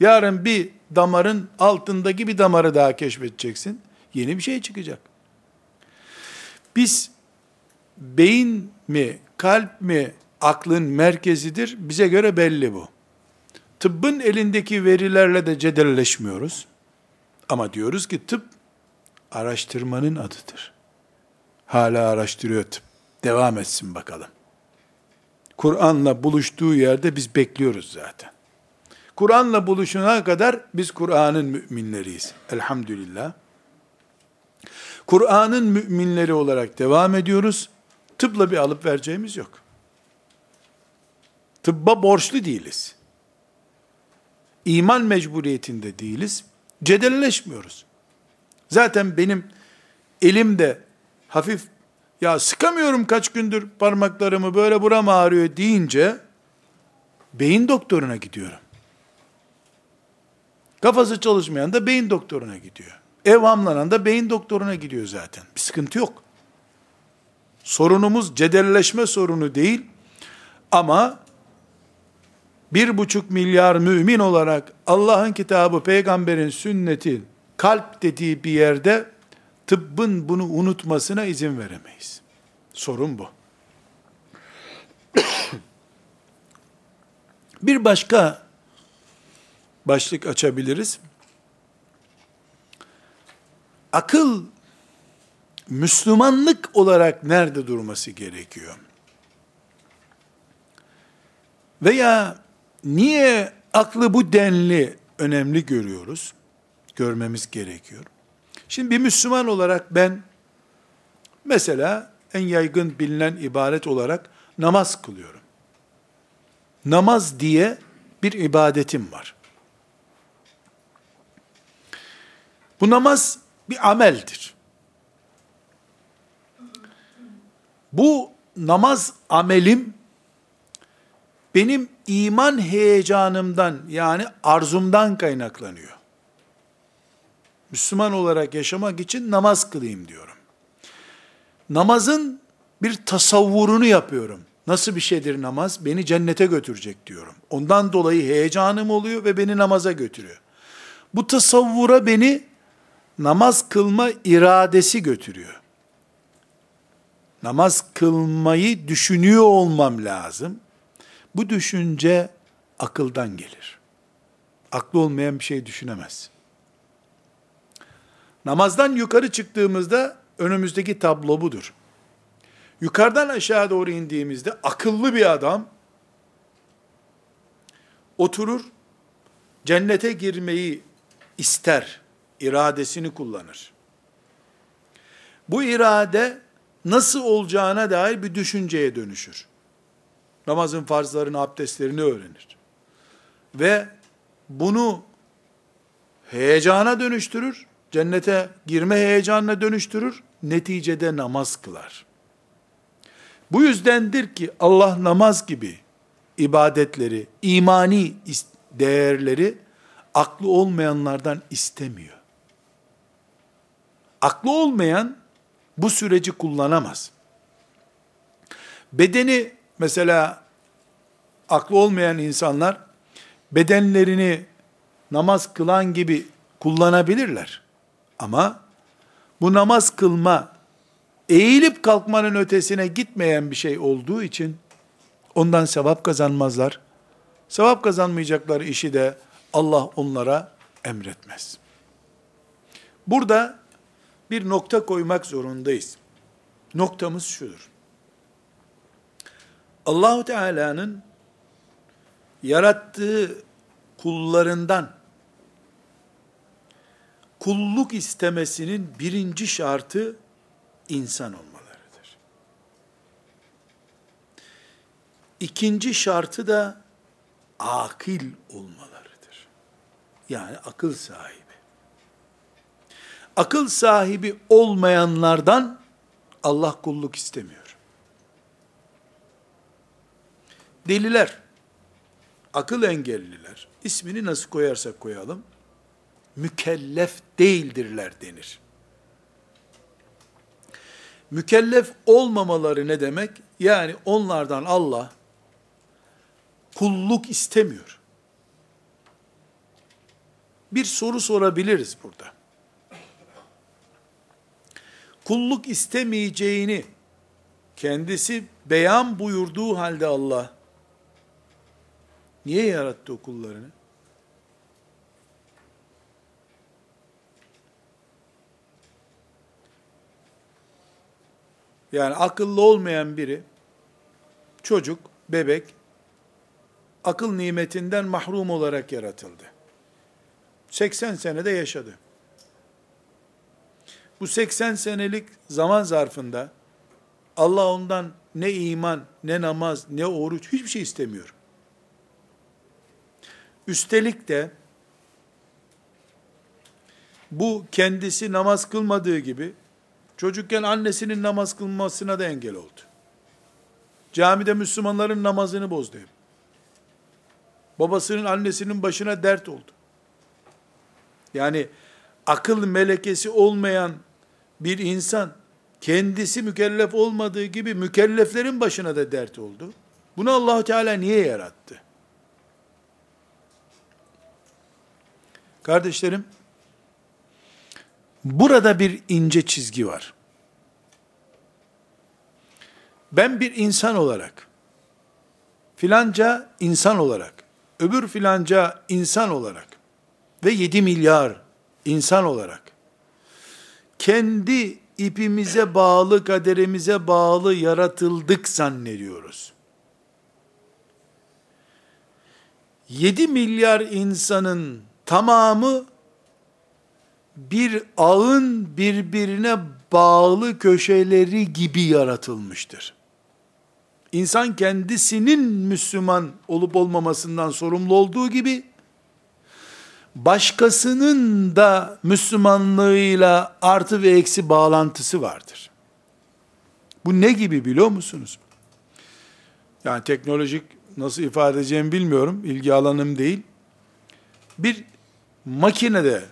Yarın bir damarın altındaki bir damarı daha keşfedeceksin. Yeni bir şey çıkacak. Biz beyin mi, kalp mi aklın merkezidir? Bize göre belli bu. Tıbbın elindeki verilerle de cedelleşmiyoruz. Ama diyoruz ki tıp araştırmanın adıdır. Hala araştırıyor tıp. Devam etsin bakalım. Kur'an'la buluştuğu yerde biz bekliyoruz zaten. Kur'an'la buluşuna kadar biz Kur'an'ın müminleriyiz. Elhamdülillah. Kur'an'ın müminleri olarak devam ediyoruz. Tıpla bir alıp vereceğimiz yok. Tıbba borçlu değiliz. İman mecburiyetinde değiliz. Cedelleşmiyoruz. Zaten benim elimde hafif ya sıkamıyorum kaç gündür parmaklarımı böyle buram ağrıyor deyince beyin doktoruna gidiyorum. Kafası çalışmayan da beyin doktoruna gidiyor. Evhamlanan da beyin doktoruna gidiyor zaten. Bir sıkıntı yok. Sorunumuz cedelleşme sorunu değil. Ama bir buçuk milyar mümin olarak Allah'ın kitabı, peygamberin sünneti, kalp dediği bir yerde tıbbın bunu unutmasına izin veremeyiz. Sorun bu. bir başka başlık açabiliriz. Akıl Müslümanlık olarak nerede durması gerekiyor? Veya niye aklı bu denli önemli görüyoruz? Görmemiz gerekiyor. Şimdi bir Müslüman olarak ben mesela en yaygın bilinen ibaret olarak namaz kılıyorum. Namaz diye bir ibadetim var. Bu namaz bir ameldir. Bu namaz amelim benim iman heyecanımdan yani arzumdan kaynaklanıyor. Müslüman olarak yaşamak için namaz kılayım diyorum. Namazın bir tasavvurunu yapıyorum. Nasıl bir şeydir namaz? Beni cennete götürecek diyorum. Ondan dolayı heyecanım oluyor ve beni namaza götürüyor. Bu tasavvura beni namaz kılma iradesi götürüyor. Namaz kılmayı düşünüyor olmam lazım. Bu düşünce akıldan gelir. Aklı olmayan bir şey düşünemez. Namazdan yukarı çıktığımızda önümüzdeki tablo budur. Yukarıdan aşağı doğru indiğimizde akıllı bir adam oturur, cennete girmeyi ister, iradesini kullanır. Bu irade nasıl olacağına dair bir düşünceye dönüşür. Namazın farzlarını, abdestlerini öğrenir. Ve bunu heyecana dönüştürür, cennete girme heyecanına dönüştürür, neticede namaz kılar. Bu yüzdendir ki Allah namaz gibi ibadetleri, imani değerleri aklı olmayanlardan istemiyor. Aklı olmayan bu süreci kullanamaz. Bedeni mesela aklı olmayan insanlar bedenlerini namaz kılan gibi kullanabilirler. Ama bu namaz kılma eğilip kalkmanın ötesine gitmeyen bir şey olduğu için ondan sevap kazanmazlar. Sevap kazanmayacakları işi de Allah onlara emretmez. Burada bir nokta koymak zorundayız. Noktamız şudur. Allahu Teala'nın yarattığı kullarından kulluk istemesinin birinci şartı insan olmalarıdır. İkinci şartı da akil olmalarıdır. Yani akıl sahibi. Akıl sahibi olmayanlardan Allah kulluk istemiyor. Deliler, akıl engelliler, ismini nasıl koyarsak koyalım, mükellef değildirler denir. Mükellef olmamaları ne demek? Yani onlardan Allah kulluk istemiyor. Bir soru sorabiliriz burada. Kulluk istemeyeceğini kendisi beyan buyurduğu halde Allah niye yarattı o kullarını? Yani akıllı olmayan biri, çocuk, bebek, akıl nimetinden mahrum olarak yaratıldı. 80 senede yaşadı. Bu 80 senelik zaman zarfında Allah ondan ne iman, ne namaz, ne oruç hiçbir şey istemiyor. Üstelik de bu kendisi namaz kılmadığı gibi çocukken annesinin namaz kılmasına da engel oldu. Camide Müslümanların namazını bozdu. Babasının annesinin başına dert oldu. Yani akıl melekesi olmayan bir insan kendisi mükellef olmadığı gibi mükelleflerin başına da dert oldu. Bunu Allah Teala niye yarattı? Kardeşlerim, burada bir ince çizgi var. Ben bir insan olarak, filanca insan olarak, öbür filanca insan olarak ve 7 milyar insan olarak kendi ipimize bağlı, kaderimize bağlı yaratıldık zannediyoruz. 7 milyar insanın tamamı bir ağın birbirine bağlı köşeleri gibi yaratılmıştır. İnsan kendisinin Müslüman olup olmamasından sorumlu olduğu gibi, başkasının da Müslümanlığıyla artı ve eksi bağlantısı vardır. Bu ne gibi biliyor musunuz? Yani teknolojik nasıl ifade edeceğimi bilmiyorum, ilgi alanım değil. Bir makinede,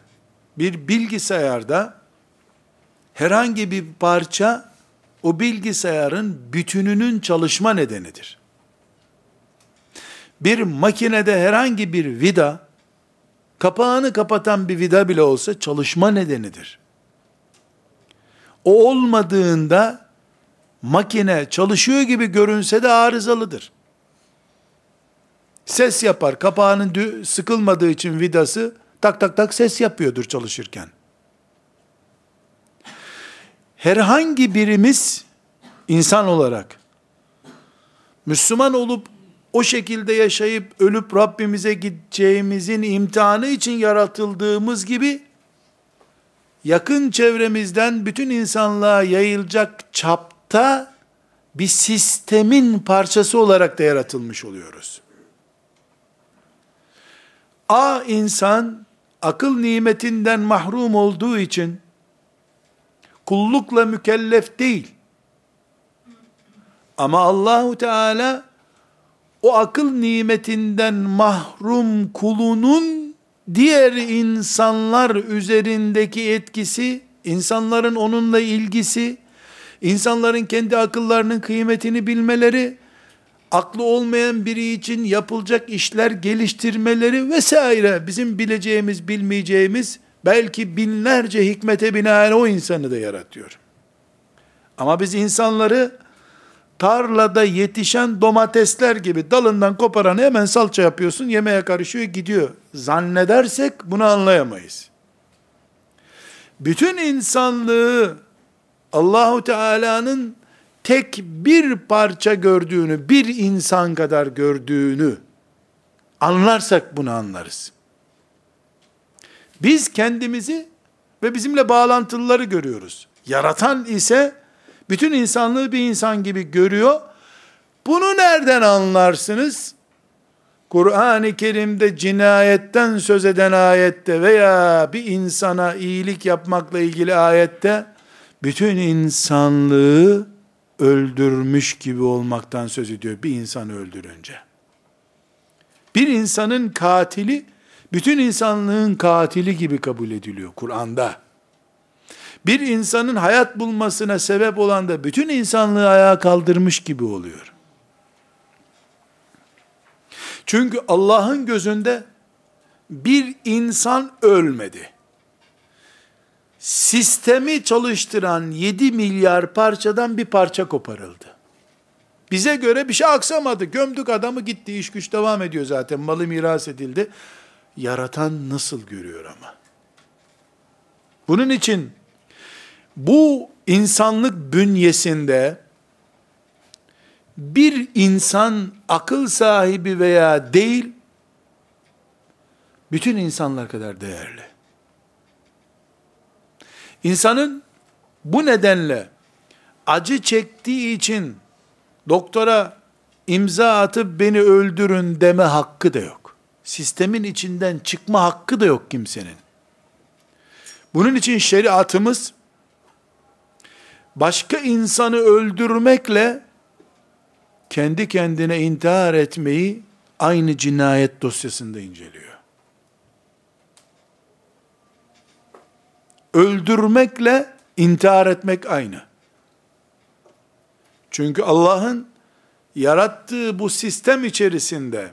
bir bilgisayarda herhangi bir parça o bilgisayarın bütününün çalışma nedenidir. Bir makinede herhangi bir vida kapağını kapatan bir vida bile olsa çalışma nedenidir. O olmadığında makine çalışıyor gibi görünse de arızalıdır. Ses yapar. Kapağının sıkılmadığı için vidası tak tak tak ses yapıyordur çalışırken. Herhangi birimiz insan olarak Müslüman olup o şekilde yaşayıp ölüp Rabbimize gideceğimizin imtihanı için yaratıldığımız gibi yakın çevremizden bütün insanlığa yayılacak çapta bir sistemin parçası olarak da yaratılmış oluyoruz. A insan akıl nimetinden mahrum olduğu için kullukla mükellef değil. Ama Allahu Teala o akıl nimetinden mahrum kulunun diğer insanlar üzerindeki etkisi, insanların onunla ilgisi, insanların kendi akıllarının kıymetini bilmeleri, aklı olmayan biri için yapılacak işler geliştirmeleri vesaire bizim bileceğimiz, bilmeyeceğimiz belki binlerce hikmete binaen o insanı da yaratıyor. Ama biz insanları tarlada yetişen domatesler gibi dalından koparanı hemen salça yapıyorsun, yemeğe karışıyor, gidiyor. Zannedersek bunu anlayamayız. Bütün insanlığı Allahu Teala'nın tek bir parça gördüğünü, bir insan kadar gördüğünü anlarsak bunu anlarız. Biz kendimizi ve bizimle bağlantılıları görüyoruz. Yaratan ise bütün insanlığı bir insan gibi görüyor. Bunu nereden anlarsınız? Kur'an-ı Kerim'de cinayetten söz eden ayette veya bir insana iyilik yapmakla ilgili ayette bütün insanlığı öldürmüş gibi olmaktan söz ediyor bir insanı öldürünce. Bir insanın katili bütün insanlığın katili gibi kabul ediliyor Kur'an'da. Bir insanın hayat bulmasına sebep olan da bütün insanlığı ayağa kaldırmış gibi oluyor. Çünkü Allah'ın gözünde bir insan ölmedi. Sistemi çalıştıran 7 milyar parçadan bir parça koparıldı. Bize göre bir şey aksamadı. Gömdük adamı gitti. iş güç devam ediyor zaten. Malı miras edildi. Yaratan nasıl görüyor ama? Bunun için bu insanlık bünyesinde bir insan akıl sahibi veya değil, bütün insanlar kadar değerli. İnsanın bu nedenle acı çektiği için doktora imza atıp beni öldürün deme hakkı da yok. Sistemin içinden çıkma hakkı da yok kimsenin. Bunun için şeriatımız başka insanı öldürmekle kendi kendine intihar etmeyi aynı cinayet dosyasında inceliyor. Öldürmekle intihar etmek aynı. Çünkü Allah'ın yarattığı bu sistem içerisinde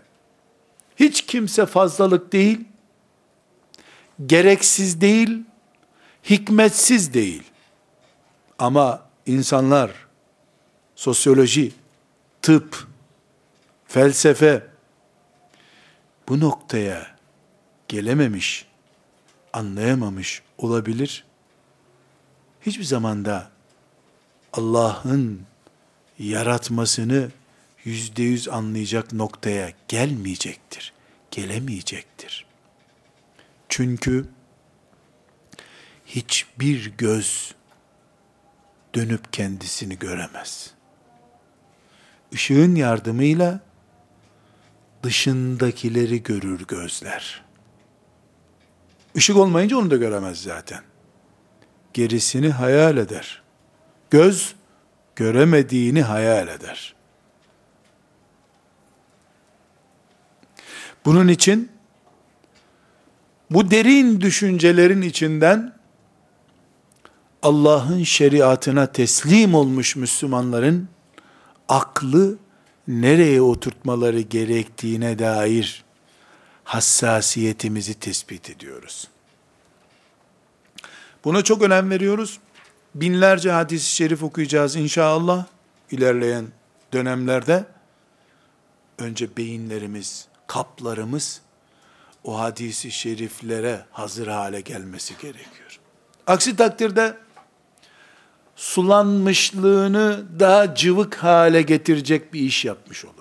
hiç kimse fazlalık değil, gereksiz değil, hikmetsiz değil. Ama insanlar, sosyoloji, tıp, felsefe bu noktaya gelememiş, anlayamamış olabilir. Hiçbir zamanda Allah'ın yaratmasını yüzde yüz anlayacak noktaya gelmeyecektir. Gelemeyecektir. Çünkü hiçbir göz dönüp kendisini göremez. Işığın yardımıyla dışındakileri görür gözler. Işık olmayınca onu da göremez zaten. Gerisini hayal eder. Göz göremediğini hayal eder. Bunun için bu derin düşüncelerin içinden Allah'ın şeriatına teslim olmuş Müslümanların aklı nereye oturtmaları gerektiğine dair hassasiyetimizi tespit ediyoruz. Buna çok önem veriyoruz. Binlerce hadis-i şerif okuyacağız inşallah ilerleyen dönemlerde. Önce beyinlerimiz, kaplarımız o hadisi şeriflere hazır hale gelmesi gerekiyor. Aksi takdirde sulanmışlığını daha cıvık hale getirecek bir iş yapmış oluruz.